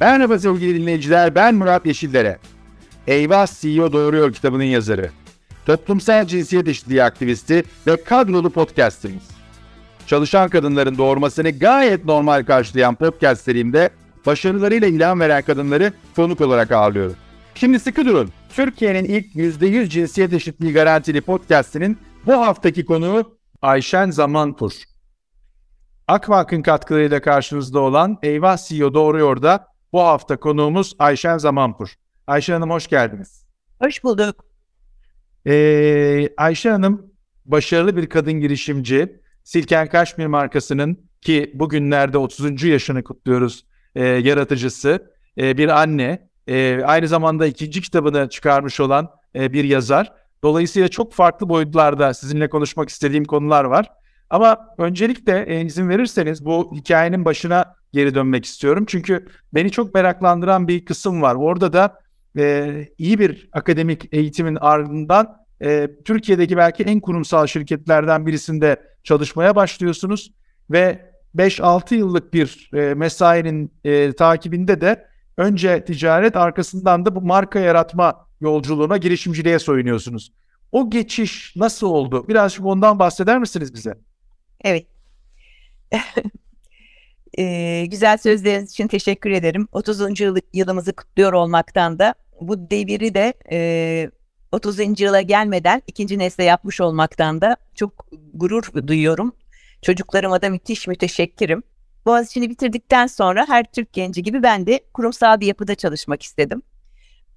Merhaba sevgili dinleyiciler, ben Murat Yeşillere. Eyvah CEO Doğuruyor kitabının yazarı. Toplumsal cinsiyet eşitliği aktivisti ve kadrolu podcasterimiz. Çalışan kadınların doğurmasını gayet normal karşılayan podcast serimde başarılarıyla ilan veren kadınları konuk olarak ağırlıyorum. Şimdi sıkı durun. Türkiye'nin ilk %100 cinsiyet eşitliği garantili podcastinin bu haftaki konuğu Ayşen Zamanpur. Akbank'ın katkılarıyla karşınızda olan Eyvah CEO Doğruyor da bu hafta konuğumuz Ayşen Zamanpur. Ayşe Hanım hoş geldiniz. Hoş bulduk. Ee, Ayşe Hanım başarılı bir kadın girişimci. Silken Kaşmir markasının ki bugünlerde 30. yaşını kutluyoruz e, yaratıcısı. E, bir anne. E, aynı zamanda ikinci kitabını çıkarmış olan e, bir yazar. Dolayısıyla çok farklı boyutlarda sizinle konuşmak istediğim konular var. Ama öncelikle e, izin verirseniz bu hikayenin başına geri dönmek istiyorum. Çünkü beni çok meraklandıran bir kısım var. Orada da e, iyi bir akademik eğitimin ardından e, Türkiye'deki belki en kurumsal şirketlerden birisinde çalışmaya başlıyorsunuz ve 5-6 yıllık bir e, mesainin e, takibinde de önce ticaret arkasından da bu marka yaratma yolculuğuna girişimciliğe soyunuyorsunuz. O geçiş nasıl oldu? Birazcık ondan bahseder misiniz bize? Evet. E, güzel sözleriniz için teşekkür ederim. 30. Yıl, yılımızı kutluyor olmaktan da bu deviri de e, 30. yıla gelmeden ikinci nesle yapmış olmaktan da çok gurur duyuyorum. Çocuklarıma da müthiş müteşekkirim. Boğaziçi'ni bitirdikten sonra her Türk genci gibi ben de kurumsal bir yapıda çalışmak istedim.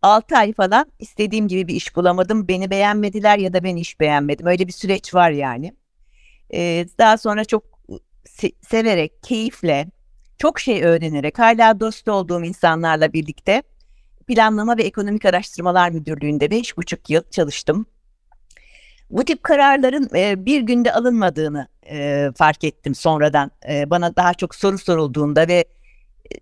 6 ay falan istediğim gibi bir iş bulamadım. Beni beğenmediler ya da ben iş beğenmedim. Öyle bir süreç var yani. Ee, daha sonra çok se- severek, keyifle, çok şey öğrenerek, hala dost olduğum insanlarla birlikte Planlama ve Ekonomik Araştırmalar Müdürlüğü'nde beş buçuk yıl çalıştım. Bu tip kararların e, bir günde alınmadığını e, fark ettim sonradan. E, bana daha çok soru sorulduğunda ve e,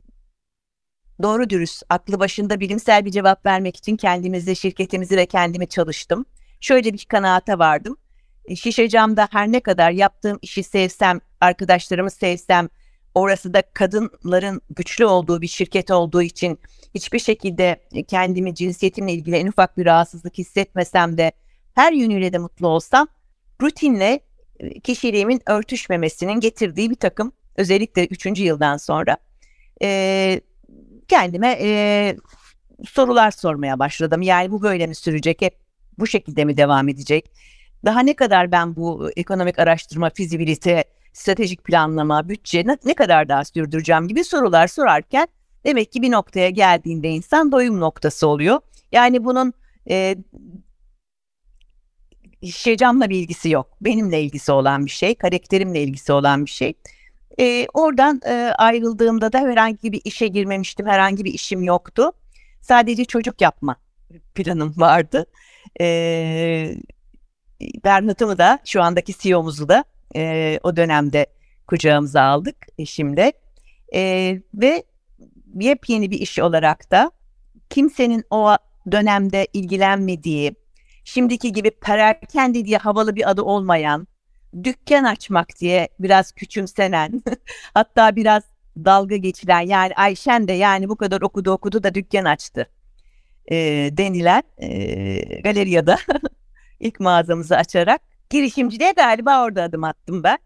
doğru dürüst, aklı başında bilimsel bir cevap vermek için kendimizi, şirketimizi ve kendimi çalıştım. Şöyle bir kanaata vardım. E, şişe camda her ne kadar yaptığım işi sevsem, arkadaşlarımı sevsem, orası da kadınların güçlü olduğu bir şirket olduğu için hiçbir şekilde kendimi cinsiyetimle ilgili en ufak bir rahatsızlık hissetmesem de her yönüyle de mutlu olsam rutinle e, kişiliğimin örtüşmemesinin getirdiği bir takım özellikle üçüncü yıldan sonra e, kendime e, sorular sormaya başladım. Yani bu böyle mi sürecek hep bu şekilde mi devam edecek? Daha ne kadar ben bu ekonomik araştırma, fizibilite, stratejik planlama, bütçe ne, kadar daha sürdüreceğim gibi sorular sorarken demek ki bir noktaya geldiğinde insan doyum noktası oluyor. Yani bunun e, Şecam'la bir ilgisi yok. Benimle ilgisi olan bir şey, karakterimle ilgisi olan bir şey. E, oradan e, ayrıldığımda da herhangi bir işe girmemiştim, herhangi bir işim yoktu. Sadece çocuk yapma planım vardı. E, Bernat'ımı da şu andaki CEO'muzu da e, o dönemde kucağımıza aldık eşimle. E, ve yepyeni bir iş olarak da kimsenin o dönemde ilgilenmediği, şimdiki gibi perakende diye havalı bir adı olmayan, dükkan açmak diye biraz küçümsenen, hatta biraz dalga geçilen yani Ayşen de yani bu kadar okudu okudu da dükkan açtı e, denilen e, galeriyada ilk mağazamızı açarak girişimciliğe galiba orada adım attım ben.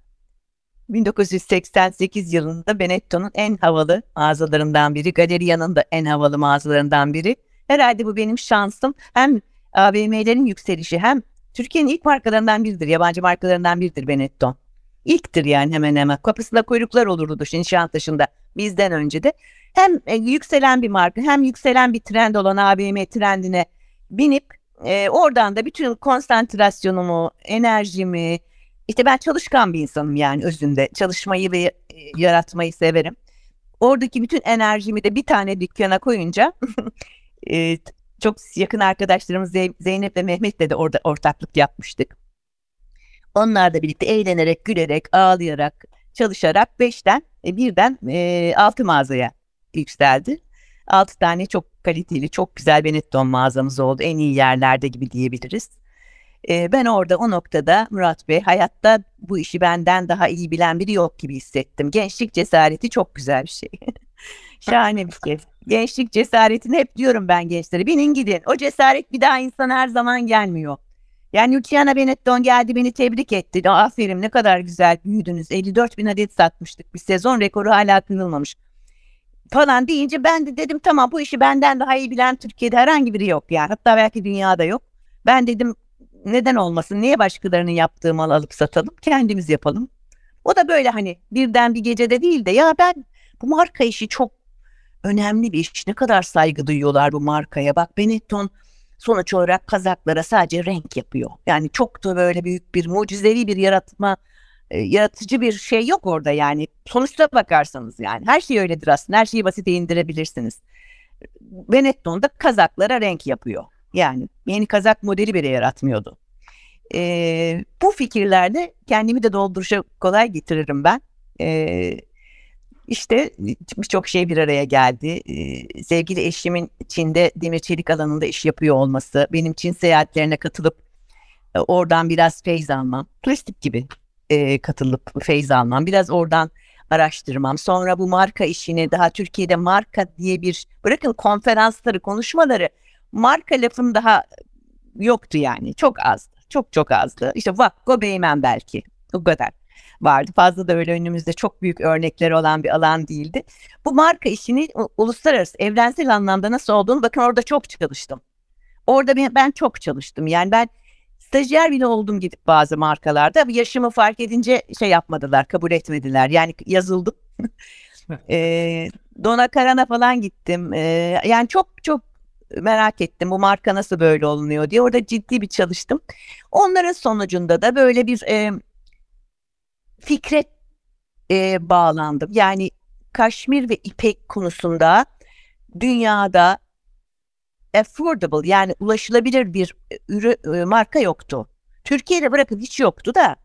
1988 yılında Benetton'un en havalı mağazalarından biri, Galeria'nın da en havalı mağazalarından biri. Herhalde bu benim şansım. Hem AVM'lerin yükselişi hem Türkiye'nin ilk markalarından biridir. Yabancı markalarından biridir Benetton. İlktir yani hemen hemen. Kapısında kuyruklar olurdu Nişantaşı'nda bizden önce de. Hem e, yükselen bir marka hem yükselen bir trend olan AVM trendine binip e, oradan da bütün konsantrasyonumu, enerjimi, işte ben çalışkan bir insanım yani özünde. Çalışmayı ve e, yaratmayı severim. Oradaki bütün enerjimi de bir tane dükkana koyunca e, çok yakın arkadaşlarımız Zeynep ve Mehmet'le de orada ortaklık yapmıştık. Onlarla birlikte eğlenerek, gülerek, ağlayarak, çalışarak beşten e, birden e, altı mağazaya yükseldi. Altı tane çok kaliteli, çok güzel Benetton mağazamız oldu. En iyi yerlerde gibi diyebiliriz. E, ben orada o noktada Murat Bey hayatta bu işi benden daha iyi bilen biri yok gibi hissettim. Gençlik cesareti çok güzel bir şey. Şahane bir şey. Gençlik cesaretini hep diyorum ben gençlere. Binin gidin. O cesaret bir daha insan her zaman gelmiyor. Yani Luciana Benetton geldi beni tebrik etti. Aferin ne kadar güzel büyüdünüz. 54 bin adet satmıştık. Bir sezon rekoru hala kırılmamış. Falan deyince ben de dedim tamam bu işi benden daha iyi bilen Türkiye'de herhangi biri yok yani. Hatta belki dünyada yok. Ben dedim neden olmasın? Niye başkalarının yaptığı mal alıp satalım? Kendimiz yapalım. O da böyle hani birden bir gecede değil de ya ben bu marka işi çok önemli bir iş. Ne kadar saygı duyuyorlar bu markaya. Bak Benetton sonuç olarak kazaklara sadece renk yapıyor. Yani çok da böyle büyük bir mucizevi bir yaratma e, yaratıcı bir şey yok orada yani. Sonuçta bakarsanız yani her şey öyledir aslında. Her şeyi basite indirebilirsiniz. Benetton da kazaklara renk yapıyor. Yani yeni kazak modeli bile yaratmıyordu. E, bu fikirlerde kendimi de dolduruşa kolay getiririm ben. E, işte birçok şey bir araya geldi. Ee, sevgili eşimin Çin'de demir çelik alanında iş yapıyor olması, benim Çin seyahatlerine katılıp e, oradan biraz feyz almam, turistik gibi e, katılıp feyz almam, biraz oradan araştırmam. Sonra bu marka işini daha Türkiye'de marka diye bir bırakın konferansları, konuşmaları marka lafın daha yoktu yani. Çok azdı. Çok çok azdı. İşte Vakko Beymen belki. O kadar vardı. Fazla da öyle önümüzde çok büyük örnekleri olan bir alan değildi. Bu marka işini uluslararası, evrensel anlamda nasıl olduğunu bakın orada çok çalıştım. Orada ben çok çalıştım. Yani ben stajyer bile oldum gidip bazı markalarda. Yaşımı fark edince şey yapmadılar, kabul etmediler. Yani yazıldım. e, Dona Karan'a falan gittim. E, yani çok çok merak ettim bu marka nasıl böyle olunuyor diye. Orada ciddi bir çalıştım. Onların sonucunda da böyle bir e, fikre e, bağlandım. Yani kaşmir ve ipek konusunda dünyada affordable yani ulaşılabilir bir e, ürü e, marka yoktu. Türkiye'de bırakın hiç yoktu da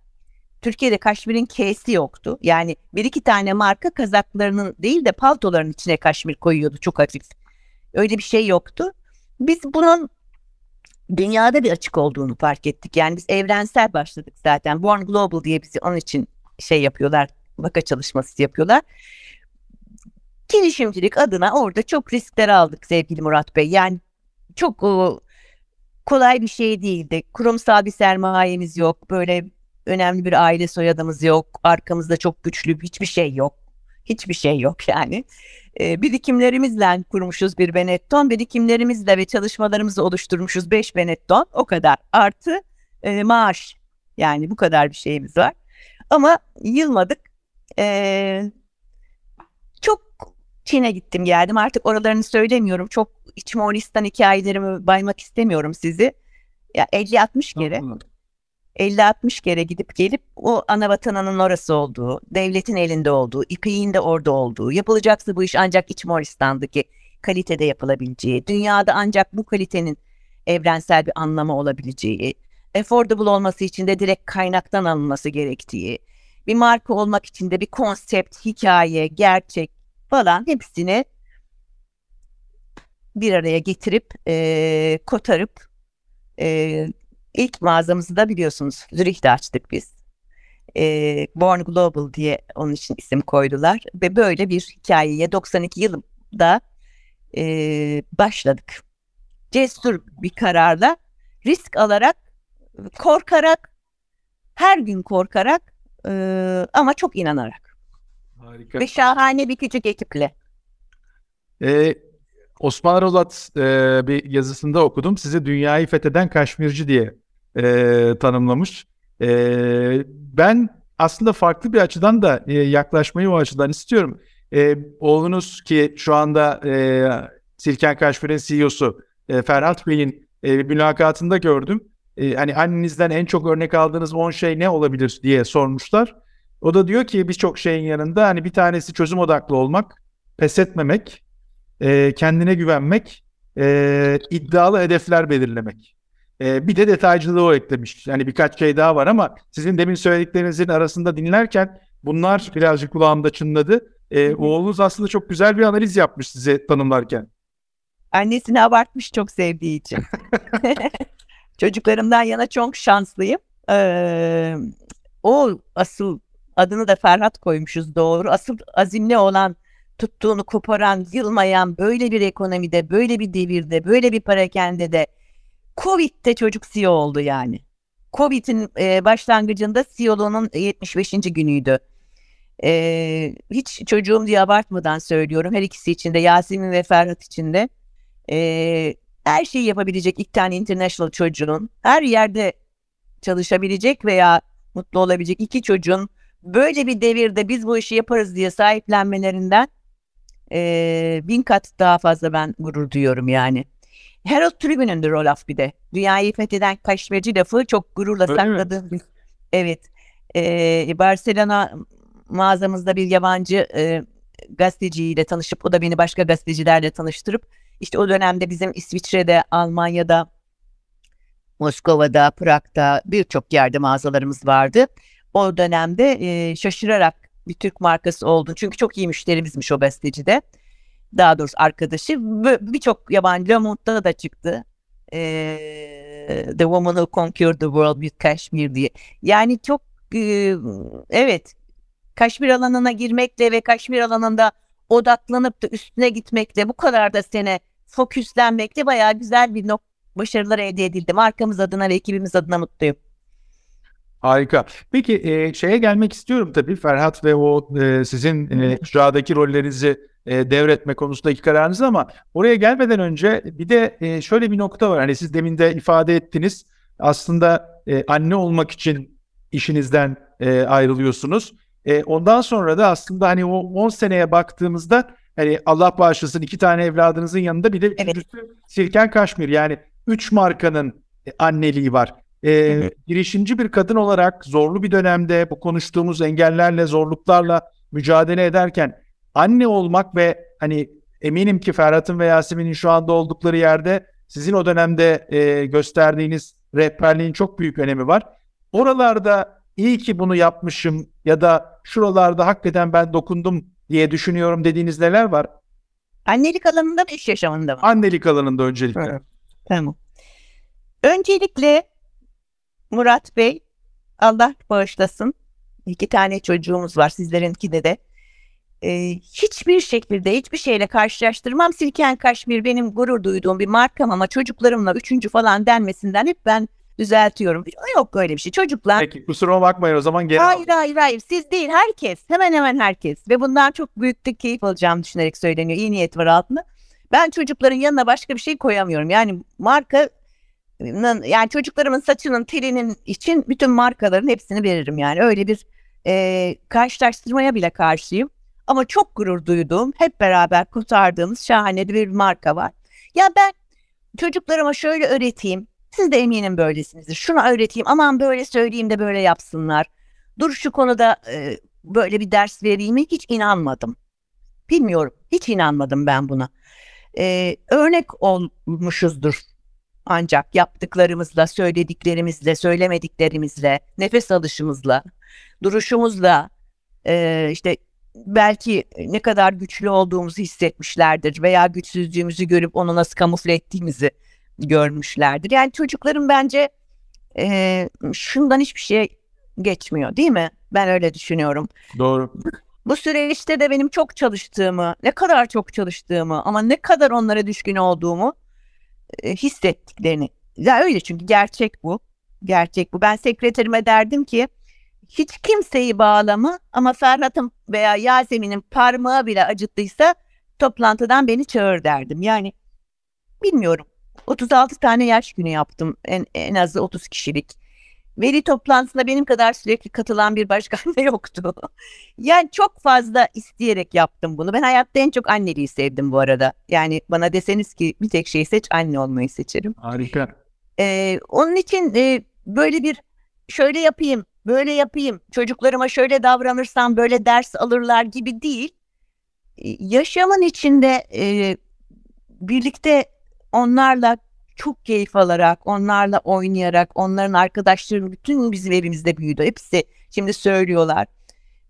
Türkiye'de kaşmirin K'si yoktu. Yani bir iki tane marka kazaklarının değil de paltoların içine kaşmir koyuyordu çok hafif. Öyle bir şey yoktu. Biz bunun dünyada bir açık olduğunu fark ettik. Yani biz evrensel başladık zaten. Born Global diye bizi onun için şey yapıyorlar, vaka çalışması yapıyorlar. Girişimcilik adına orada çok riskler aldık sevgili Murat Bey. Yani çok kolay bir şey değildi. Kurumsal bir sermayemiz yok. Böyle önemli bir aile soyadımız yok. Arkamızda çok güçlü hiçbir şey yok. Hiçbir şey yok yani. E, birikimlerimizle kurmuşuz bir Benetton. Birikimlerimizle ve çalışmalarımızı oluşturmuşuz beş Benetton. O kadar. Artı e, maaş. Yani bu kadar bir şeyimiz var. Ama yılmadık. Çok Çin'e gittim geldim. Artık oralarını söylemiyorum. Çok iç Moğolistan hikayelerimi baymak istemiyorum sizi. Ya 50-60 kere. 50-60 kere gidip gelip o ana vatanının orası olduğu, devletin elinde olduğu, İpek'in de orada olduğu, yapılacaksa bu iş ancak İç Moğolistan'daki kalitede yapılabileceği, dünyada ancak bu kalitenin evrensel bir anlamı olabileceği, affordable olması için de direkt kaynaktan alınması gerektiği, bir marka olmak için de bir konsept, hikaye, gerçek falan hepsini bir araya getirip e, kotarıp e, ilk mağazamızı da biliyorsunuz Zürih'te açtık biz. E, Born Global diye onun için isim koydular ve böyle bir hikayeye 92 yılında e, başladık. Cesur bir kararla risk alarak korkarak, her gün korkarak e, ama çok inanarak. Harika. Ve şahane bir küçük ekiple. Ee, Osman Rolat e, bir yazısında okudum. Sizi dünyayı fetheden Kaşmirci diye e, tanımlamış. E, ben aslında farklı bir açıdan da e, yaklaşmayı o açıdan istiyorum. E, oğlunuz ki şu anda e, Silken Kaşmir'in CEO'su e, Ferhat Bey'in e, mülakatında gördüm e, hani annenizden en çok örnek aldığınız 10 şey ne olabilir diye sormuşlar. O da diyor ki birçok şeyin yanında hani bir tanesi çözüm odaklı olmak, pes etmemek, e, kendine güvenmek, e, iddialı hedefler belirlemek. E, bir de detaycılığı o eklemiş. Yani birkaç şey daha var ama sizin demin söylediklerinizin arasında dinlerken bunlar birazcık kulağımda çınladı. E, oğlunuz aslında çok güzel bir analiz yapmış size tanımlarken. Annesini abartmış çok sevdiği için. Çocuklarımdan yana çok şanslıyım. Ee, o asıl adını da Ferhat koymuşuz doğru. Asıl azimli olan tuttuğunu koparan, yılmayan böyle bir ekonomide, böyle bir devirde, böyle bir parakende de Covid'de çocuk CEO oldu yani. Covid'in e, başlangıcında CEO'luğunun 75. günüydü. E, hiç çocuğum diye abartmadan söylüyorum. Her ikisi için de Yasemin ve Ferhat için de. E, her şeyi yapabilecek iki tane international çocuğun her yerde çalışabilecek veya mutlu olabilecek iki çocuğun böyle bir devirde biz bu işi yaparız diye sahiplenmelerinden e, bin kat daha fazla ben gurur duyuyorum yani. Herald Tribune'un rol af bir de. Dünyayı fetheden kaşmeci lafı çok gururla sakladığım bir... Evet. E, Barcelona mağazamızda bir yabancı e, gazeteciyle tanışıp o da beni başka gazetecilerle tanıştırıp işte o dönemde bizim İsviçre'de, Almanya'da, Moskova'da, Prag'da birçok yerde mağazalarımız vardı. O dönemde e, şaşırarak bir Türk markası oldu. Çünkü çok iyi müşterimizmiş o gazeteci de. Daha doğrusu arkadaşı. Birçok yabancı Le Monde'da da çıktı. E, the Woman Who Conquered the World with Kashmir diye. Yani çok e, evet Kaşmir alanına girmekle ve Kaşmir alanında odaklanıp da üstüne gitmekle bu kadar da sene fokuslenmekle bayağı güzel bir nok başarılar elde edildi. Markamız adına ve ekibimiz adına mutluyum. Harika. Peki e, şeye gelmek istiyorum tabii Ferhat ve o e, sizin e, icradaki rollerinizi e, devretme konusundaki kararınız ama oraya gelmeden önce bir de e, şöyle bir nokta var. Hani siz demin de ifade ettiniz. Aslında e, anne olmak için işinizden e, ayrılıyorsunuz. E, ondan sonra da aslında hani o 10 seneye baktığımızda hani Allah bağışlasın iki tane evladınızın yanında bir de evet. Sirken Kaşmir yani üç markanın e, anneliği var. E, girişimci bir kadın olarak zorlu bir dönemde bu konuştuğumuz engellerle, zorluklarla mücadele ederken anne olmak ve hani eminim ki Ferhat'ın ve Yasemin'in şu anda oldukları yerde sizin o dönemde e, gösterdiğiniz rehberliğin çok büyük önemi var. Oralarda iyi ki bunu yapmışım ya da şuralarda hakikaten ben dokundum diye düşünüyorum dediğiniz neler var? Annelik alanında mı iş yaşamında mı? Annelik alanında öncelikle. Evet. Tamam. Öncelikle Murat Bey Allah bağışlasın. İki tane çocuğumuz var sizlerinki de de. Ee, hiçbir şekilde hiçbir şeyle karşılaştırmam. Silken Kaşmir benim gurur duyduğum bir markam ama çocuklarımla üçüncü falan denmesinden hep ben düzeltiyorum. Yok öyle bir şey. Çocuklar... Peki kusuruma bakmayın o zaman geri Hayır al. hayır hayır siz değil herkes. Hemen hemen herkes. Ve bundan çok büyük de keyif alacağım düşünerek söyleniyor. İyi niyet var altında. Ben çocukların yanına başka bir şey koyamıyorum. Yani marka yani çocuklarımın saçının telinin için bütün markaların hepsini veririm yani. Öyle bir e, karşılaştırmaya bile karşıyım. Ama çok gurur duyduğum hep beraber kurtardığımız şahane bir marka var. Ya ben çocuklarıma şöyle öğreteyim. Siz de eminim böylesinizdir. Şunu öğreteyim aman böyle söyleyeyim de böyle yapsınlar. Dur şu konuda e, böyle bir ders vereyim hiç inanmadım. Bilmiyorum hiç inanmadım ben buna. E, örnek olmuşuzdur ancak yaptıklarımızla, söylediklerimizle, söylemediklerimizle, nefes alışımızla, duruşumuzla, e, işte belki ne kadar güçlü olduğumuzu hissetmişlerdir veya güçsüzlüğümüzü görüp onu nasıl kamufle ettiğimizi görmüşlerdir. Yani çocukların bence e, şundan hiçbir şey geçmiyor değil mi? Ben öyle düşünüyorum. Doğru. Bu süreçte de benim çok çalıştığımı, ne kadar çok çalıştığımı ama ne kadar onlara düşkün olduğumu e, hissettiklerini. Ya öyle çünkü gerçek bu. Gerçek bu. Ben sekreterime derdim ki hiç kimseyi bağlama ama Ferhat'ın veya Yasemin'in parmağı bile acıttıysa toplantıdan beni çağır derdim. Yani bilmiyorum. 36 tane yaş günü yaptım. En, en azı 30 kişilik. Veli toplantısına benim kadar sürekli katılan bir başkan da yoktu. yani çok fazla isteyerek yaptım bunu. Ben hayatta en çok anneliği sevdim bu arada. Yani bana deseniz ki bir tek şey seç anne olmayı seçerim. Harika. Ee, onun için e, böyle bir şöyle yapayım, böyle yapayım, çocuklarıma şöyle davranırsam böyle ders alırlar gibi değil. Yaşamın içinde e, birlikte onlarla çok keyif alarak, onlarla oynayarak, onların arkadaşları bütün bizim evimizde büyüdü. Hepsi şimdi söylüyorlar.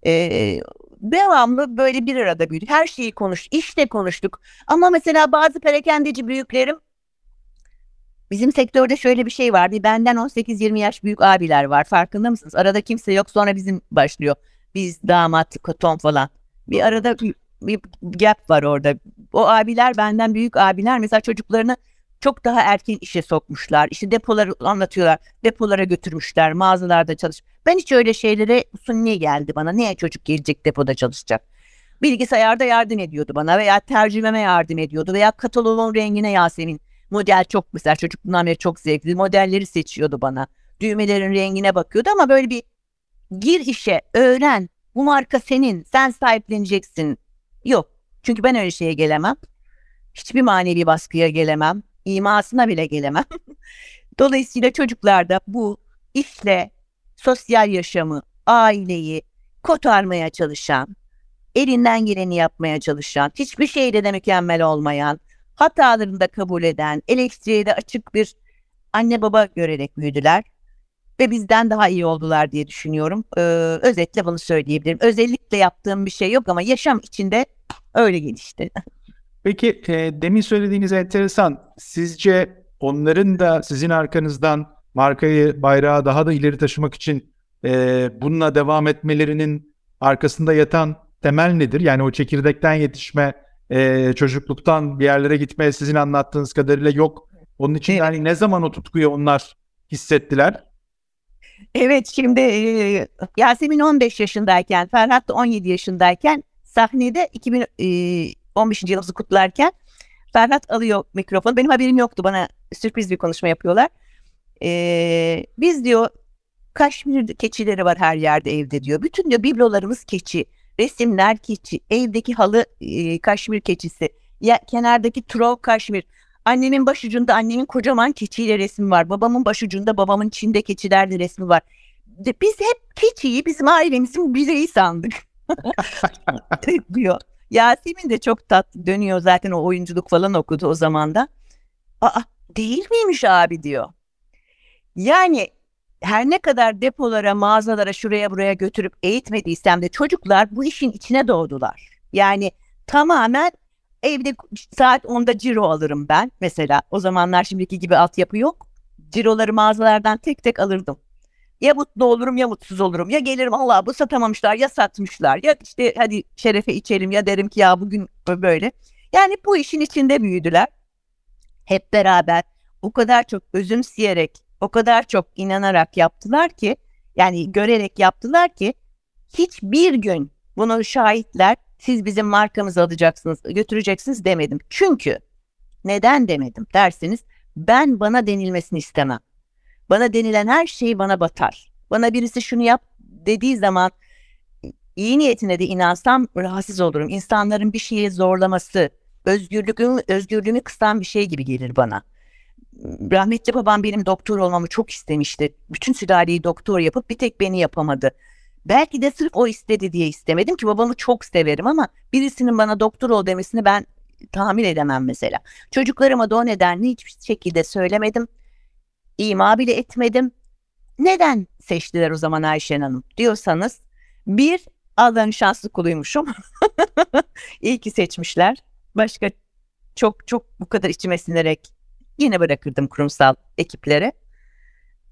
Ee, devamlı böyle bir arada büyüdük. Her şeyi konuş, işte konuştuk. Ama mesela bazı perakendeci büyüklerim bizim sektörde şöyle bir şey var. Bir benden 18-20 yaş büyük abiler var. Farkında mısınız? Arada kimse yok sonra bizim başlıyor. Biz damat, koton falan. Bir arada bir gap var orada. O abiler benden büyük abiler mesela çocuklarını çok daha erken işe sokmuşlar. İşte depoları anlatıyorlar. Depolara götürmüşler. Mağazalarda çalış. Ben hiç öyle şeylere sunni geldi bana. Niye çocuk gelecek depoda çalışacak? Bilgisayarda yardım ediyordu bana veya tercümeme yardım ediyordu veya kataloğun rengine Yasemin. Model çok mesela çocukluğundan beri çok zevkli. Modelleri seçiyordu bana. Düğmelerin rengine bakıyordu ama böyle bir gir işe, öğren. Bu marka senin. Sen sahipleneceksin. Yok. Çünkü ben öyle şeye gelemem. Hiçbir manevi baskıya gelemem imasına bile gelemem. Dolayısıyla çocuklarda bu işle sosyal yaşamı, aileyi kotarmaya çalışan, elinden geleni yapmaya çalışan, hiçbir şeyde de mükemmel olmayan, hatalarını da kabul eden, elektriğe de açık bir anne baba görerek büyüdüler ve bizden daha iyi oldular diye düşünüyorum. Ee, özetle bunu söyleyebilirim. Özellikle yaptığım bir şey yok ama yaşam içinde öyle gelişti. Peki e, demin söylediğiniz enteresan. Sizce onların da sizin arkanızdan markayı, bayrağı daha da ileri taşımak için e, bununla devam etmelerinin arkasında yatan temel nedir? Yani o çekirdekten yetişme, e, çocukluktan bir yerlere gitme sizin anlattığınız kadarıyla yok. Onun için evet. yani ne zaman o tutkuyu onlar hissettiler? Evet şimdi e, Yasemin 15 yaşındayken, Ferhat da 17 yaşındayken sahnede 2000 e, 15. yılımızı kutlarken Ferhat alıyor mikrofonu. Benim haberim yoktu. Bana sürpriz bir konuşma yapıyorlar. Ee, biz diyor kaşmir keçileri var her yerde evde diyor. Bütün diyor biblolarımız keçi. Resimler keçi. Evdeki halı e, kaşmir keçisi. Ya kenardaki trov kaşmir. Annemin başucunda annemin kocaman keçiyle resmi var. Babamın başucunda babamın çinde keçilerle resmi var. Biz hep keçiyi bizim ailemizin bireyi sandık. diyor. Yasemin de çok tatlı dönüyor zaten o oyunculuk falan okudu o zaman da. Aa değil miymiş abi diyor. Yani her ne kadar depolara, mağazalara, şuraya buraya götürüp eğitmediysem de çocuklar bu işin içine doğdular. Yani tamamen evde saat 10'da ciro alırım ben mesela. O zamanlar şimdiki gibi altyapı yok. Ciroları mağazalardan tek tek alırdım. Ya mutlu olurum ya mutsuz olurum. Ya gelirim Allah bu satamamışlar ya satmışlar. Ya işte hadi şerefe içelim ya derim ki ya bugün böyle. Yani bu işin içinde büyüdüler. Hep beraber o kadar çok özümseyerek, o kadar çok inanarak yaptılar ki yani görerek yaptılar ki hiçbir gün bunu şahitler siz bizim markamızı alacaksınız, götüreceksiniz demedim. Çünkü neden demedim derseniz ben bana denilmesini istemem. Bana denilen her şey bana batar. Bana birisi şunu yap dediği zaman iyi niyetine de inansam rahatsız olurum. İnsanların bir şeye zorlaması, özgürlüğümü, özgürlüğümü kısan bir şey gibi gelir bana. Rahmetli babam benim doktor olmamı çok istemişti. Bütün sülaleyi doktor yapıp bir tek beni yapamadı. Belki de sırf o istedi diye istemedim ki babamı çok severim ama birisinin bana doktor ol demesini ben tahammül edemem mesela. Çocuklarıma da o nedenle hiçbir şekilde söylemedim ima bile etmedim. Neden seçtiler o zaman Ayşen Hanım diyorsanız bir Allah'ın şanslı kuluymuşum. İyi ki seçmişler. Başka çok çok bu kadar içime sinerek yine bırakırdım kurumsal ekiplere.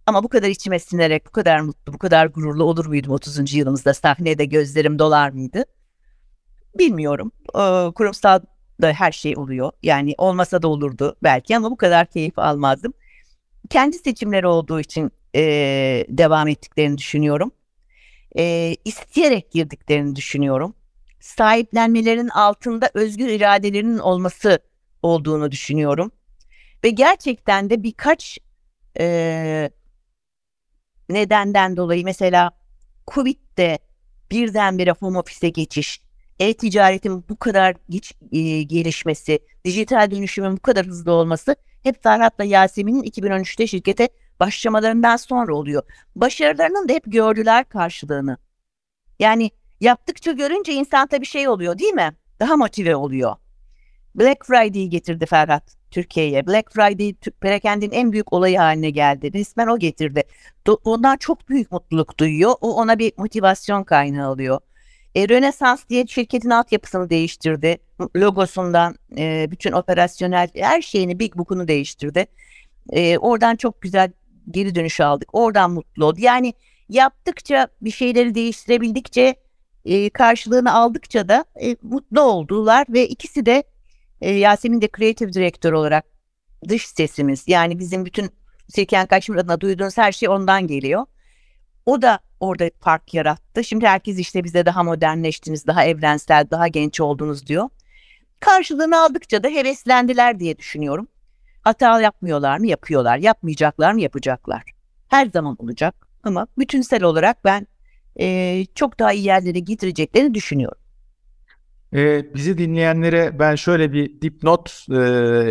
Ama bu kadar içime sinerek, bu kadar mutlu, bu kadar gururlu olur muydum 30. yılımızda sahnede gözlerim dolar mıydı? Bilmiyorum. Ee, kurumsal da her şey oluyor. Yani olmasa da olurdu belki ama bu kadar keyif almazdım kendi seçimleri olduğu için e, devam ettiklerini düşünüyorum. E, isteyerek girdiklerini düşünüyorum. Sahiplenmelerin altında özgür iradelerinin olması olduğunu düşünüyorum. Ve gerçekten de birkaç e, nedenden dolayı mesela Covid'de birdenbire home office'e geçiş, e-ticaretin bu kadar geç, e, gelişmesi, dijital dönüşümün bu kadar hızlı olması hep Ferhat'la Yasemin'in 2013'te şirkete başlamalarından sonra oluyor. Başarılarının da hep gördüler karşılığını. Yani yaptıkça görünce insan tabii şey oluyor değil mi? Daha motive oluyor. Black Friday'i getirdi Ferhat Türkiye'ye. Black Friday perakendin en büyük olayı haline geldi. Resmen o getirdi. Ondan çok büyük mutluluk duyuyor. O ona bir motivasyon kaynağı oluyor. E, Rönesans diye şirketin altyapısını değiştirdi. Logosundan e, bütün operasyonel her şeyini Big Book'unu değiştirdi. E, oradan çok güzel geri dönüş aldık. Oradan mutlu oldu. Yani yaptıkça bir şeyleri değiştirebildikçe e, karşılığını aldıkça da e, mutlu oldular ve ikisi de e, Yasemin de kreatif direktör olarak dış sesimiz yani bizim bütün Silken Kaşmir adına duyduğunuz her şey ondan geliyor. O da orada fark yarattı. Şimdi herkes işte bize daha modernleştiniz, daha evrensel, daha genç oldunuz diyor. Karşılığını aldıkça da heveslendiler diye düşünüyorum. Hata yapmıyorlar mı? Yapıyorlar. Yapmayacaklar mı? Yapacaklar. Her zaman olacak ama bütünsel olarak ben e, çok daha iyi yerlere getireceklerini düşünüyorum. Ee, bizi dinleyenlere ben şöyle bir dipnot e,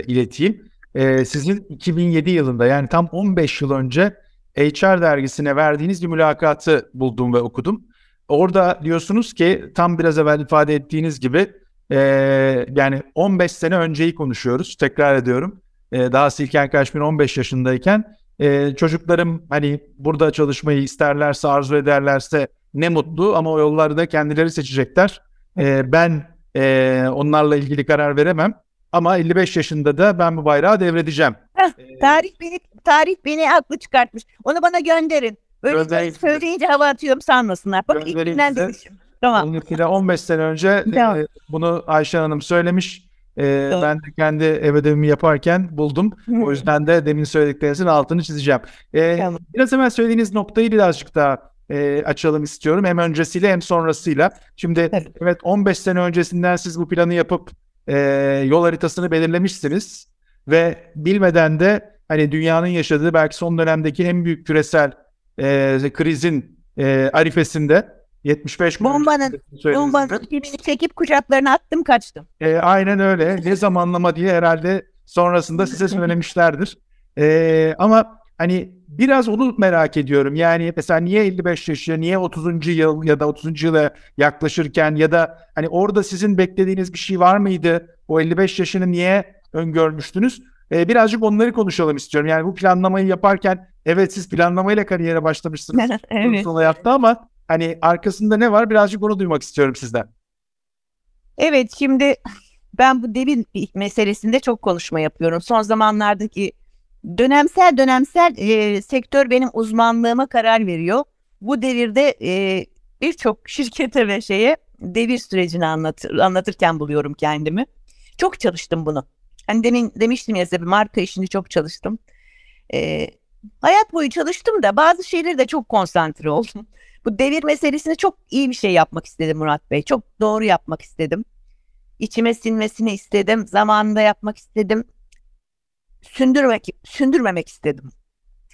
ileteyim. Ee, sizin 2007 yılında yani tam 15 yıl önce HR dergisine verdiğiniz bir mülakatı buldum ve okudum. Orada diyorsunuz ki tam biraz evvel ifade ettiğiniz gibi e, yani 15 sene önceyi konuşuyoruz. Tekrar ediyorum. E, daha Silken Kaşmir 15 yaşındayken e, çocuklarım hani burada çalışmayı isterlerse arzu ederlerse ne mutlu ama o yolları da kendileri seçecekler. E, ben e, onlarla ilgili karar veremem. Ama 55 yaşında da ben bu bayrağı devredeceğim. Heh, tarih beni tarih beni haklı çıkartmış. Onu bana gönderin. Böyle söyleyince hava atıyorum sanmasınlar. Bak ilkinden demişim. Tamam. Onunkiyle 15 sene önce tamam. e, bunu Ayşe Hanım söylemiş. E, ben de kendi ev ödevimi yaparken buldum. o yüzden de demin söylediklerinizin altını çizeceğim. E, tamam. Biraz hemen söylediğiniz noktayı birazcık daha e, açalım istiyorum. Hem öncesiyle hem sonrasıyla. Şimdi evet. evet 15 sene öncesinden siz bu planı yapıp e, yol haritasını belirlemişsiniz ve bilmeden de hani dünyanın yaşadığı belki son dönemdeki en büyük küresel e, krizin e, arifesinde 75 bombanın bombanın çekip kucaklarına attım kaçtım. E, aynen öyle. Ne zamanlama diye herhalde sonrasında size söylemişlerdir. E, ama hani biraz onu merak ediyorum. Yani mesela niye 55 yaşı, niye 30. yıl ya da 30. yıla yaklaşırken ya da hani orada sizin beklediğiniz bir şey var mıydı? O 55 yaşını niye öngörmüştünüz? Ee, birazcık onları konuşalım istiyorum. Yani bu planlamayı yaparken evet siz planlamayla kariyere başlamışsınız. evet. Son hayatta ama hani arkasında ne var birazcık onu duymak istiyorum sizden. Evet şimdi ben bu devir meselesinde çok konuşma yapıyorum. Son zamanlardaki dönemsel dönemsel e, sektör benim uzmanlığıma karar veriyor. Bu devirde e, birçok şirkete ve şeye devir sürecini anlatır, anlatırken buluyorum kendimi. Çok çalıştım bunu. Hani demin demiştim ya size bir marka işini çok çalıştım. E, hayat boyu çalıştım da bazı şeyleri de çok konsantre oldum. Bu devir meselesini çok iyi bir şey yapmak istedim Murat Bey. Çok doğru yapmak istedim. İçime sinmesini istedim. Zamanında yapmak istedim sündürmek sündürmemek istedim.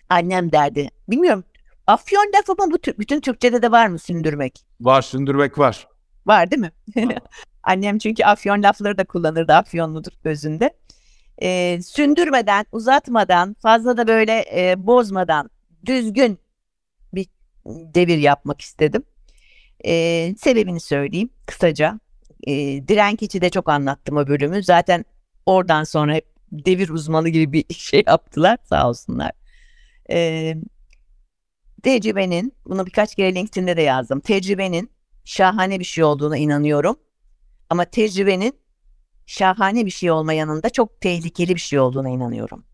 Annem derdi. Bilmiyorum. Afyon lafı mı bu bütün Türkçede de var mı sündürmek? Var sündürmek var. Var değil mi? Annem çünkü afyon lafları da kullanırdı afyonludur gözünde. Ee, sündürmeden, uzatmadan, fazla da böyle e, bozmadan düzgün bir devir yapmak istedim. Ee, sebebini söyleyeyim kısaca. Ee, Direnk içi de çok anlattım o bölümü. Zaten oradan sonra hep devir uzmanı gibi bir şey yaptılar sağ olsunlar. Ee, tecrübenin, bunu birkaç kere LinkedIn'de de yazdım. Tecrübenin şahane bir şey olduğuna inanıyorum. Ama tecrübenin şahane bir şey olma yanında çok tehlikeli bir şey olduğuna inanıyorum.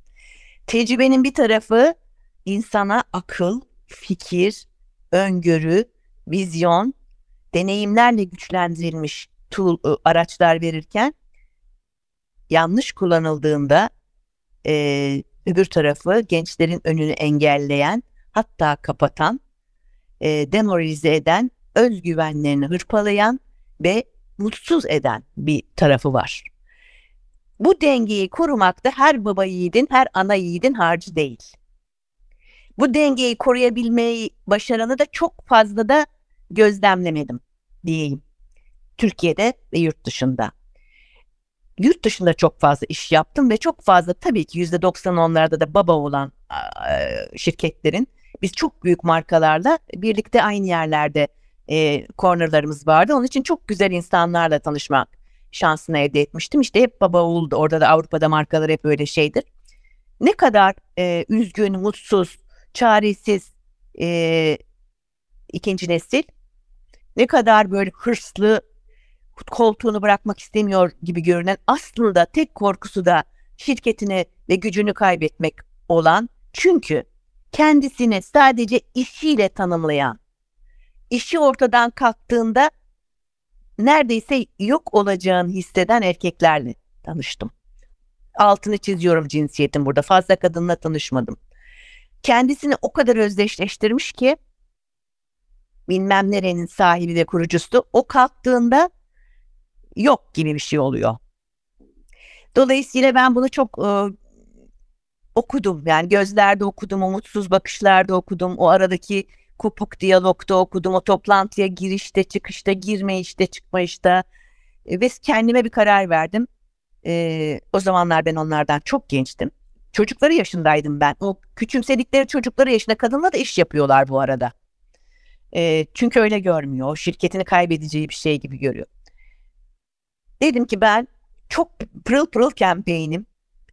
Tecrübenin bir tarafı insana akıl, fikir, öngörü, vizyon, deneyimlerle güçlendirilmiş tool, ıı, araçlar verirken yanlış kullanıldığında e, öbür tarafı gençlerin önünü engelleyen hatta kapatan, e, demoralize eden, özgüvenlerini hırpalayan ve mutsuz eden bir tarafı var. Bu dengeyi korumakta her baba yiğidin, her ana yiğidin harcı değil. Bu dengeyi koruyabilmeyi başaranı da çok fazla da gözlemlemedim diyeyim. Türkiye'de ve yurt dışında yurt dışında çok fazla iş yaptım ve çok fazla tabii ki yüzde doksan onlarda da baba olan şirketlerin biz çok büyük markalarla birlikte aynı yerlerde e, cornerlarımız vardı. Onun için çok güzel insanlarla tanışmak şansını elde etmiştim. İşte hep baba oğuldu. Orada da Avrupa'da markalar hep öyle şeydir. Ne kadar e, üzgün, mutsuz, çaresiz e, ikinci nesil, ne kadar böyle hırslı, koltuğunu bırakmak istemiyor gibi görünen aslında tek korkusu da şirketini ve gücünü kaybetmek olan çünkü kendisini sadece işiyle tanımlayan, işi ortadan kalktığında neredeyse yok olacağını hisseden erkeklerle tanıştım. Altını çiziyorum cinsiyetin burada. Fazla kadınla tanışmadım. Kendisini o kadar özdeşleştirmiş ki bilmem nerenin sahibi ve kurucusu o kalktığında yok gibi bir şey oluyor. Dolayısıyla ben bunu çok e, okudum. Yani gözlerde okudum, umutsuz bakışlarda okudum. O aradaki kopuk diyalogda okudum. O toplantıya girişte, çıkışta, girme işte, çıkma işte. E, ve kendime bir karar verdim. E, o zamanlar ben onlardan çok gençtim. Çocukları yaşındaydım ben. O küçümsedikleri çocukları yaşında kadınla da iş yapıyorlar bu arada. E, çünkü öyle görmüyor. Şirketini kaybedeceği bir şey gibi görüyor. Dedim ki ben çok pırıl pırılken beynim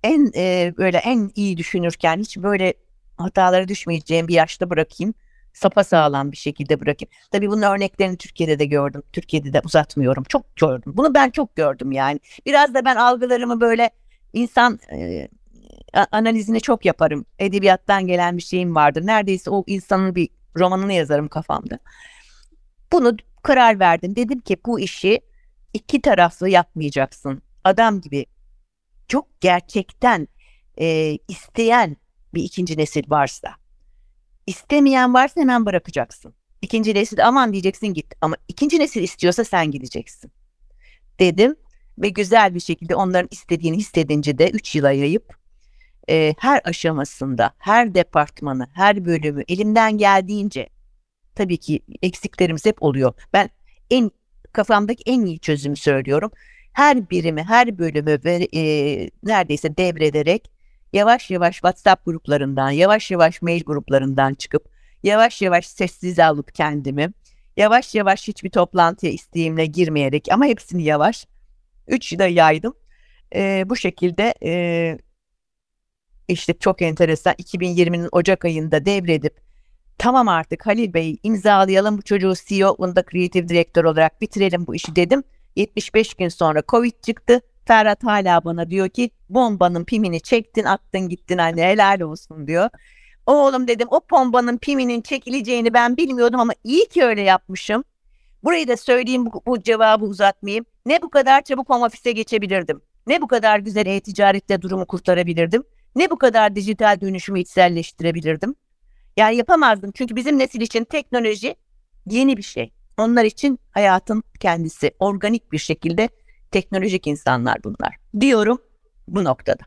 en e, böyle en iyi düşünürken hiç böyle hatalara düşmeyeceğim bir yaşta bırakayım. Sapa sağlam bir şekilde bırakayım. Tabii bunun örneklerini Türkiye'de de gördüm. Türkiye'de de uzatmıyorum. Çok gördüm. Bunu ben çok gördüm yani. Biraz da ben algılarımı böyle insan e, analizini çok yaparım. Edebiyattan gelen bir şeyim vardır. Neredeyse o insanın bir romanını yazarım kafamda. Bunu karar verdim. Dedim ki bu işi iki taraflı yapmayacaksın. Adam gibi çok gerçekten e, isteyen bir ikinci nesil varsa, istemeyen varsa hemen bırakacaksın. İkinci nesil aman diyeceksin git ama ikinci nesil istiyorsa sen gideceksin. Dedim ve güzel bir şekilde onların istediğini hissedince de 3 yıla yayıp e, her aşamasında, her departmanı, her bölümü elimden geldiğince tabii ki eksiklerimiz hep oluyor. Ben en kafamdaki en iyi çözümü söylüyorum. Her birimi, her bölümü ve e, neredeyse devrederek yavaş yavaş WhatsApp gruplarından, yavaş yavaş mail gruplarından çıkıp yavaş yavaş sessiz alıp kendimi, yavaş yavaş hiçbir toplantıya isteğimle girmeyerek ama hepsini yavaş, üç yıla yaydım. E, bu şekilde e, işte çok enteresan 2020'nin Ocak ayında devredip tamam artık Halil Bey imzalayalım bu çocuğu CEO bunu da kreatif direktör olarak bitirelim bu işi dedim. 75 gün sonra Covid çıktı. Ferhat hala bana diyor ki bombanın pimini çektin attın gittin anne helal olsun diyor. Oğlum dedim o bombanın piminin çekileceğini ben bilmiyordum ama iyi ki öyle yapmışım. Burayı da söyleyeyim bu, bu cevabı uzatmayayım. Ne bu kadar çabuk home office'e geçebilirdim. Ne bu kadar güzel e-ticarette durumu kurtarabilirdim. Ne bu kadar dijital dönüşümü içselleştirebilirdim. Yani yapamazdım çünkü bizim nesil için teknoloji yeni bir şey. Onlar için hayatın kendisi organik bir şekilde teknolojik insanlar bunlar. Diyorum bu noktada.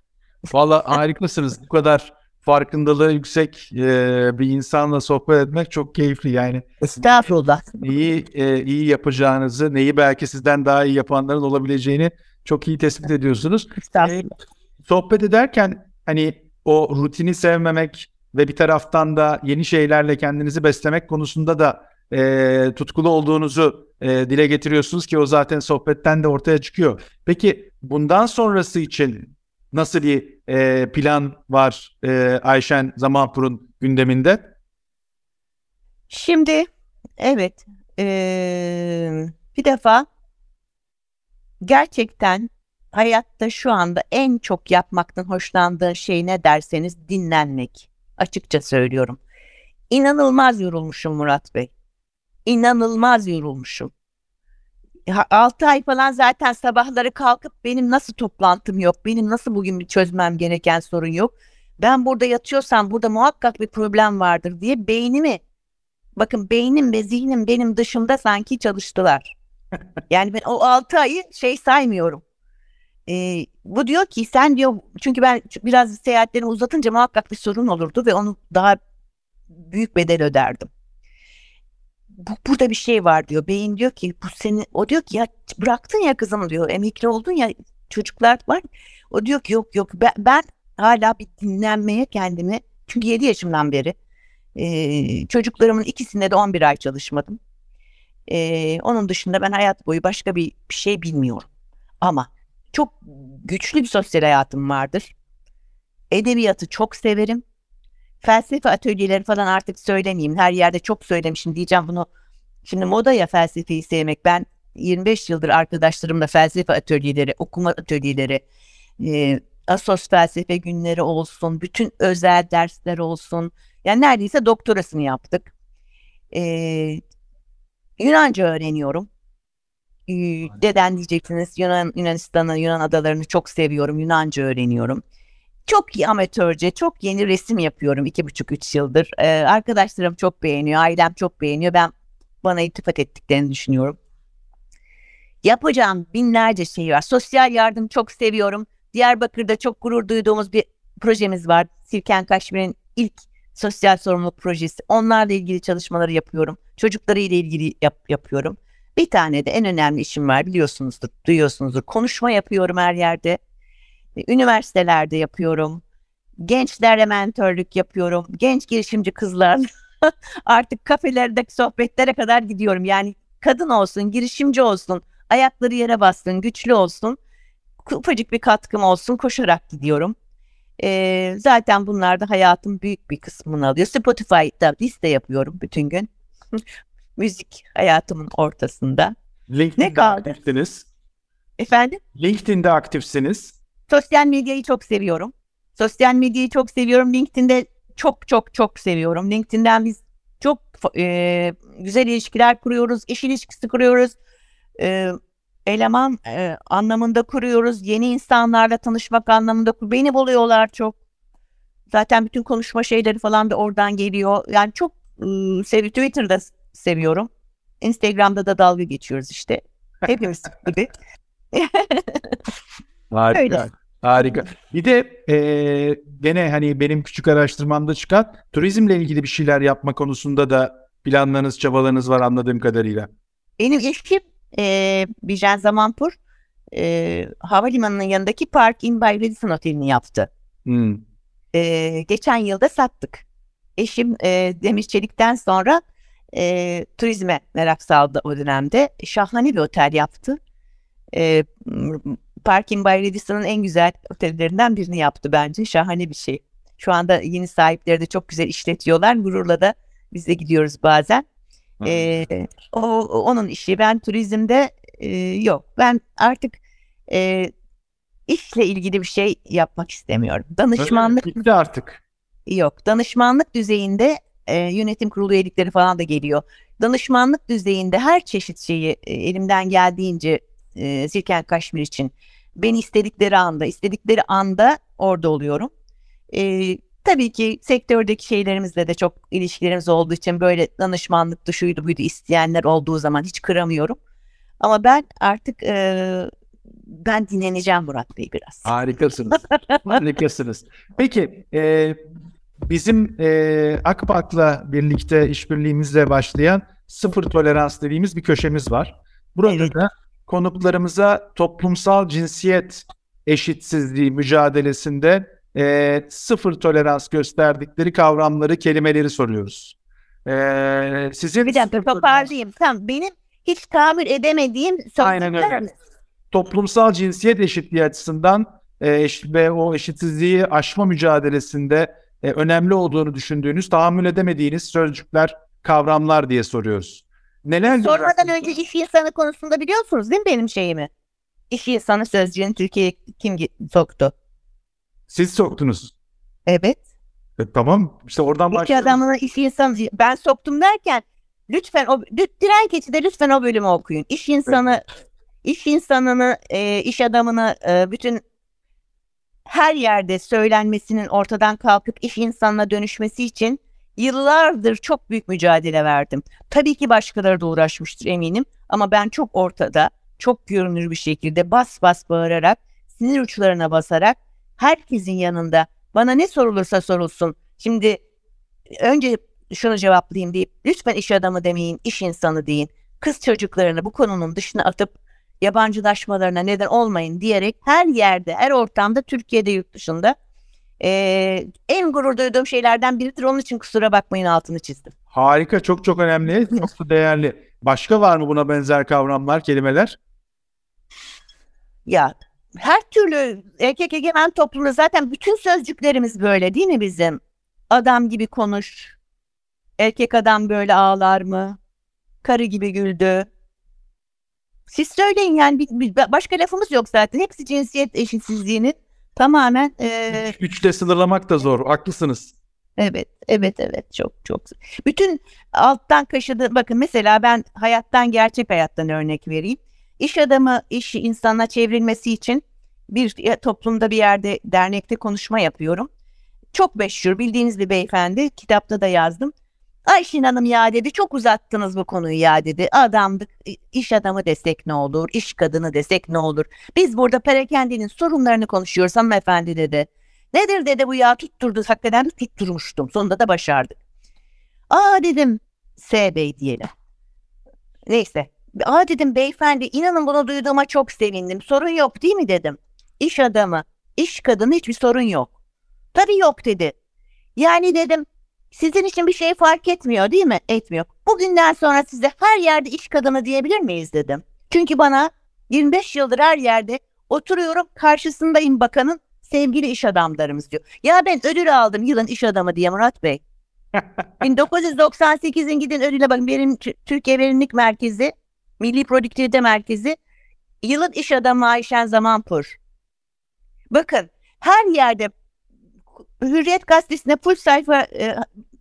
Valla harikasınız. bu kadar farkındalığı yüksek e, bir insanla sohbet etmek çok keyifli yani. Estağfurullah. Neyi e, iyi yapacağınızı, neyi belki sizden daha iyi yapanların olabileceğini çok iyi tespit ediyorsunuz. Estağfurullah. E, sohbet ederken hani o rutini sevmemek ve bir taraftan da yeni şeylerle kendinizi beslemek konusunda da e, tutkulu olduğunuzu e, dile getiriyorsunuz ki o zaten sohbetten de ortaya çıkıyor. Peki bundan sonrası için nasıl bir e, plan var e, Ayşen Zamanpur'un gündeminde? Şimdi evet e, bir defa gerçekten hayatta şu anda en çok yapmaktan hoşlandığın şey ne derseniz dinlenmek. Açıkça söylüyorum. İnanılmaz yorulmuşum Murat Bey. İnanılmaz yorulmuşum. 6 ay falan zaten sabahları kalkıp benim nasıl toplantım yok, benim nasıl bugün bir çözmem gereken sorun yok. Ben burada yatıyorsam burada muhakkak bir problem vardır diye beynimi, bakın beynim ve zihnim benim dışımda sanki çalıştılar. Yani ben o 6 ayı şey saymıyorum. E, bu diyor ki sen diyor çünkü ben biraz seyahatlerimi uzatınca muhakkak bir sorun olurdu ve onu daha büyük bedel öderdim. Bu, burada bir şey var diyor. Beyin diyor ki bu seni o diyor ki ya bıraktın ya kızım diyor. Emekli oldun ya çocuklar var. O diyor ki yok yok ben, ben hala bir dinlenmeye kendimi çünkü 7 yaşımdan beri e, çocuklarımın ikisinde de 11 ay çalışmadım. E, onun dışında ben hayat boyu başka bir, bir şey bilmiyorum. Ama çok güçlü bir sosyal hayatım vardır. Edebiyatı çok severim. Felsefe atölyeleri falan artık söylemeyeyim. Her yerde çok söylemişim diyeceğim bunu. Şimdi moda ya felsefeyi sevmek. Ben 25 yıldır arkadaşlarımla felsefe atölyeleri, okuma atölyeleri, e, Asos felsefe günleri olsun, bütün özel dersler olsun. Yani neredeyse doktorasını yaptık. Ee, Yunanca öğreniyorum. Ee, Neden diyeceksiniz? Yunan Yunanistan'ı, Yunan adalarını çok seviyorum. Yunanca öğreniyorum. Çok amatörce, çok yeni resim yapıyorum iki buçuk üç yıldır. Ee, arkadaşlarım çok beğeniyor, ailem çok beğeniyor. Ben bana iltifat ettiklerini düşünüyorum. Yapacağım binlerce şey var. Sosyal yardım çok seviyorum. Diyarbakır'da çok gurur duyduğumuz bir projemiz var. Sirken Kaşmir'in ilk sosyal sorumluluk projesi. Onlarla ilgili çalışmaları yapıyorum. Çocukları ile ilgili yap, yapıyorum. Bir tane de en önemli işim var biliyorsunuzdur, duyuyorsunuzdur. Konuşma yapıyorum her yerde. Üniversitelerde yapıyorum. Gençlerle mentörlük yapıyorum. Genç girişimci kızlar. Artık kafelerdeki sohbetlere kadar gidiyorum. Yani kadın olsun, girişimci olsun, ayakları yere bassın, güçlü olsun. Ufacık bir katkım olsun koşarak gidiyorum. Ee, zaten bunlar da hayatın büyük bir kısmını alıyor. Spotify'da liste yapıyorum bütün gün. Müzik hayatımın ortasında. LinkedIn'de Ne kaldı? aktifsiniz. Efendim? LinkedIn'de aktifsiniz. Sosyal medyayı çok seviyorum. Sosyal medyayı çok seviyorum. LinkedIn'de çok çok çok seviyorum. LinkedIn'den biz çok e, güzel ilişkiler kuruyoruz. iş ilişkisi kuruyoruz. E, eleman e, anlamında kuruyoruz. Yeni insanlarla tanışmak anlamında kur- beni buluyorlar çok. Zaten bütün konuşma şeyleri falan da oradan geliyor. Yani çok e, sev Twitter'da seviyorum. Instagram'da da dalga geçiyoruz işte. Hepimiz gibi. Harika. Öyle. Harika. Bir de eee, gene hani benim küçük araştırmamda çıkan turizmle ilgili bir şeyler yapma konusunda da planlarınız, çabalarınız var anladığım kadarıyla. Benim eşim e, Bijen Zamanpur e, havalimanının yanındaki Park Inn by Radisson Oteli'ni yaptı. Hmm. E, geçen yılda sattık. Eşim e, Demir Çelik'ten sonra e, turizme merak saldı o dönemde. Şahane bir otel yaptı. E, m- Park Inn by Radisson'ın en güzel otellerinden birini yaptı bence. Şahane bir şey. Şu anda yeni sahipleri de çok güzel işletiyorlar. Gururla da biz de gidiyoruz bazen. Ee, o onun işi. Ben turizmde e, yok. Ben artık e, işle ilgili bir şey yapmak istemiyorum. Danışmanlık Bitti artık. yok. Danışmanlık düzeyinde e, yönetim kurulu üyelikleri falan da geliyor. Danışmanlık düzeyinde her çeşit şeyi e, elimden geldiğince e, Sirken Kaşmir için beni istedikleri anda, istedikleri anda orada oluyorum. E, tabii ki sektördeki şeylerimizle de çok ilişkilerimiz olduğu için böyle danışmanlık dışıydı buydu isteyenler olduğu zaman hiç kıramıyorum. Ama ben artık e, ben dinleneceğim Murat Bey biraz. Harikasınız. Harikasınız. Peki e, bizim e, Akbak'la birlikte işbirliğimizle başlayan sıfır tolerans dediğimiz bir köşemiz var. Burada Evet. da konuklarımıza toplumsal cinsiyet eşitsizliği mücadelesinde e, sıfır tolerans gösterdikleri kavramları, kelimeleri soruyoruz. E, sizin Bir dakika toparlayayım. Tamam benim hiç tahammül edemediğim Aynen öyle. sözcükler mi? toplumsal cinsiyet eşitliği açısından e, ve o eşitsizliği aşma mücadelesinde e, önemli olduğunu düşündüğünüz, tahammül edemediğiniz sözcükler, kavramlar diye soruyoruz. Neler Sormadan önce iş insanı konusunda biliyorsunuz değil mi benim şeyimi? İş insanı sözcüğünü Türkiye'ye kim soktu? Siz soktunuz. Evet. E, tamam işte oradan İş başlayalım. adamına iş insanı ben soktum derken lütfen o diren keçide lütfen o bölümü okuyun. İş insanı iş insanını e, iş adamını e, bütün her yerde söylenmesinin ortadan kalkıp iş insanına dönüşmesi için yıllardır çok büyük mücadele verdim. Tabii ki başkaları da uğraşmıştır eminim ama ben çok ortada, çok görünür bir şekilde bas bas bağırarak, sinir uçlarına basarak herkesin yanında bana ne sorulursa sorulsun. Şimdi önce şunu cevaplayayım deyip lütfen iş adamı demeyin, iş insanı deyin. Kız çocuklarını bu konunun dışına atıp yabancılaşmalarına neden olmayın diyerek her yerde, her ortamda Türkiye'de, yurt dışında eee, en gurur duyduğum şeylerden biridir. Onun için kusura bakmayın altını çizdim. Harika, çok çok önemli, çok da değerli. Başka var mı buna benzer kavramlar, kelimeler? Ya her türlü erkek egemen toplumda zaten bütün sözcüklerimiz böyle değil mi bizim? Adam gibi konuş. Erkek adam böyle ağlar mı? Karı gibi güldü. Siz söyleyin yani bir, bir- başka lafımız yok zaten. Hepsi cinsiyet eşitsizliğinin Tamamen e, Üçte sınırlamak da zor. Haklısınız. Evet, evet, evet. Çok çok. Bütün alttan kaşıdı. Bakın mesela ben hayattan, gerçek hayattan örnek vereyim. İş adamı işi insana çevrilmesi için bir toplumda bir yerde dernekte konuşma yapıyorum. Çok meşhur bildiğiniz bir beyefendi. Kitapta da yazdım. Ayşin Hanım ya dedi çok uzattınız bu konuyu ya dedi. Adamdık iş adamı desek ne olur, iş kadını desek ne olur. Biz burada perakendinin sorunlarını konuşuyoruz hanımefendi dedi. Nedir dedi bu ya tutturdu. Hakikaten tutturmuştum. Sonunda da başardık. Aa dedim S Bey diyelim. Neyse. Aa dedim beyefendi inanın bunu duyduğuma çok sevindim. Sorun yok değil mi dedim. İş adamı, iş kadını hiçbir sorun yok. Tabii yok dedi. Yani dedim sizin için bir şey fark etmiyor değil mi? Etmiyor. Bugünden sonra size her yerde iş kadını diyebilir miyiz dedim. Çünkü bana 25 yıldır her yerde oturuyorum karşısındayım bakanın sevgili iş adamlarımız diyor. Ya ben ödül aldım yılın iş adamı diye Murat Bey. 1998'in gidin ödüle bakın. Benim Türkiye Verimlilik Merkezi, Milli Produktivite Merkezi, yılın iş adamı Ayşen Zamanpur. Bakın her yerde Hürriyet Gazetesi'ne full sayfa e,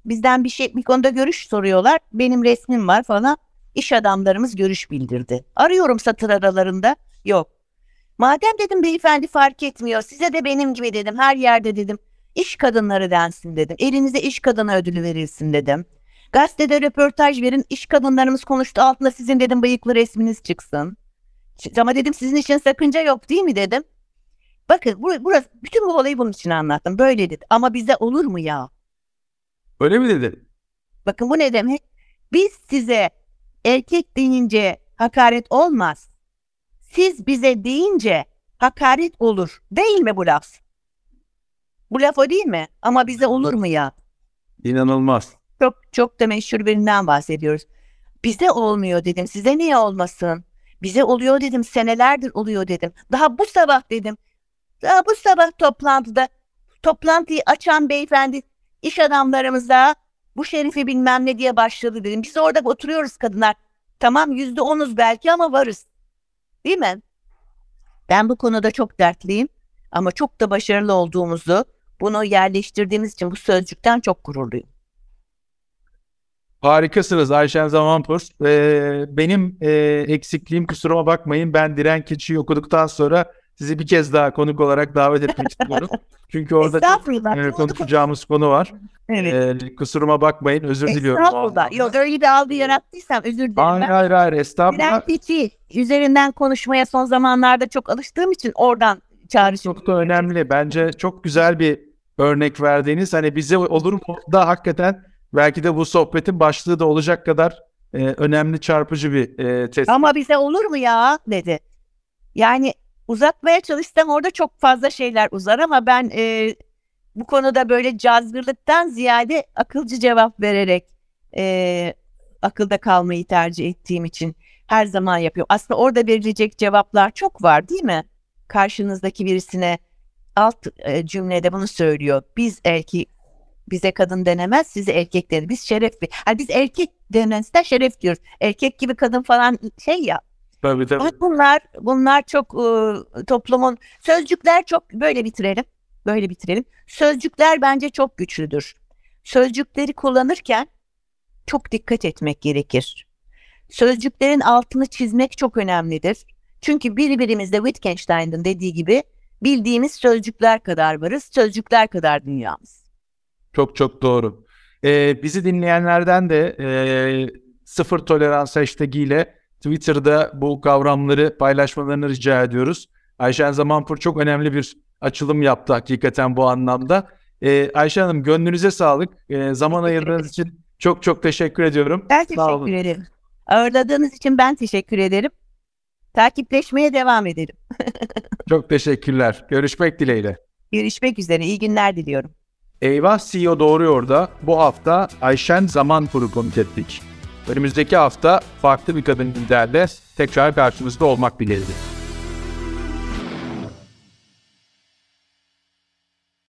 bizden bir şey bir konuda görüş soruyorlar. Benim resmim var falan. İş adamlarımız görüş bildirdi. Arıyorum satır aralarında. Yok. Madem dedim beyefendi fark etmiyor. Size de benim gibi dedim. Her yerde dedim. İş kadınları densin dedim. Elinize iş kadını ödülü verilsin dedim. Gazetede röportaj verin. İş kadınlarımız konuştu. Altında sizin dedim bıyıklı resminiz çıksın. Ama dedim sizin için sakınca yok değil mi dedim. Bakın burası, bütün bu olayı bunun için anlattım. Böyle dedi. Ama bize olur mu ya? Öyle mi dedi? Bakın bu ne demek? Biz size erkek deyince hakaret olmaz. Siz bize deyince hakaret olur. Değil mi bu laf? Bu laf o değil mi? Ama bize olur mu ya? İnanılmaz. Çok çok da meşhur birinden bahsediyoruz. Bize olmuyor dedim. Size niye olmasın? Bize oluyor dedim. Senelerdir oluyor dedim. Daha bu sabah dedim. Daha bu sabah toplantıda toplantıyı açan beyefendi iş adamlarımıza bu şerifi bilmem ne diye başladı dedim. Biz orada oturuyoruz kadınlar. Tamam yüzde onuz belki ama varız. Değil mi? Ben bu konuda çok dertliyim ama çok da başarılı olduğumuzu bunu yerleştirdiğimiz için bu sözcükten çok gururluyum. Harikasınız Ayşen Zamanpur. Ee, benim e, eksikliğim kusuruma bakmayın. Ben Diren Keçi'yi okuduktan sonra sizi bir kez daha konuk olarak davet etmek istiyorum. Çünkü orada e, konuşacağımız konu var. Evet. Ee, kusuruma bakmayın özür diliyorum. Estağfurullah. Yok öyle bir algı yarattıysam özür dilerim. Hayır ben. hayır hayır estağfurullah. Üzerinden konuşmaya son zamanlarda çok alıştığım için oradan çağrışım. Çok da önemli. Bence çok güzel bir örnek verdiğiniz. Hani bize olur mu da hakikaten belki de bu sohbetin başlığı da olacak kadar e, önemli çarpıcı bir e, tespit. Ama bize olur mu ya dedi. Yani uzatmaya çalışsam orada çok fazla şeyler uzar ama ben e, bu konuda böyle cazgırlıktan ziyade akılcı cevap vererek e, akılda kalmayı tercih ettiğim için her zaman yapıyorum. Aslında orada verilecek cevaplar çok var değil mi? Karşınızdaki birisine alt e, cümlede bunu söylüyor. Biz erkek bize kadın denemez, size erkek denir. Biz şeref yani biz erkek denmezden şeref diyoruz. Erkek gibi kadın falan şey ya. Tabii tabii. Bunlar bunlar çok e, toplumun sözcükler çok böyle bitirelim. Böyle bitirelim. Sözcükler bence çok güçlüdür. Sözcükleri kullanırken çok dikkat etmek gerekir. Sözcüklerin altını çizmek çok önemlidir. Çünkü birbirimizde Wittgenstein'ın dediği gibi bildiğimiz sözcükler kadar varız, sözcükler kadar dünyamız. Çok çok doğru. Ee, bizi dinleyenlerden de e, sıfır tolerans hashtag ile Twitter'da bu kavramları paylaşmalarını rica ediyoruz. Ayşen Zamanpur çok önemli bir açılım yaptı hakikaten bu anlamda. Ee, Ayşe Hanım gönlünüze sağlık. Ee, zaman ayırdığınız için çok çok teşekkür ediyorum. Ben teşekkür ederim. Ağırladığınız için ben teşekkür ederim. Takipleşmeye devam edelim. çok teşekkürler. Görüşmek dileğiyle. Görüşmek üzere. İyi günler diliyorum. Eyvah CEO Doğruyor da bu hafta Ayşen Zamanpur'u konuk ettik. Önümüzdeki hafta farklı bir kadın liderle tekrar karşımızda olmak dileğiyle.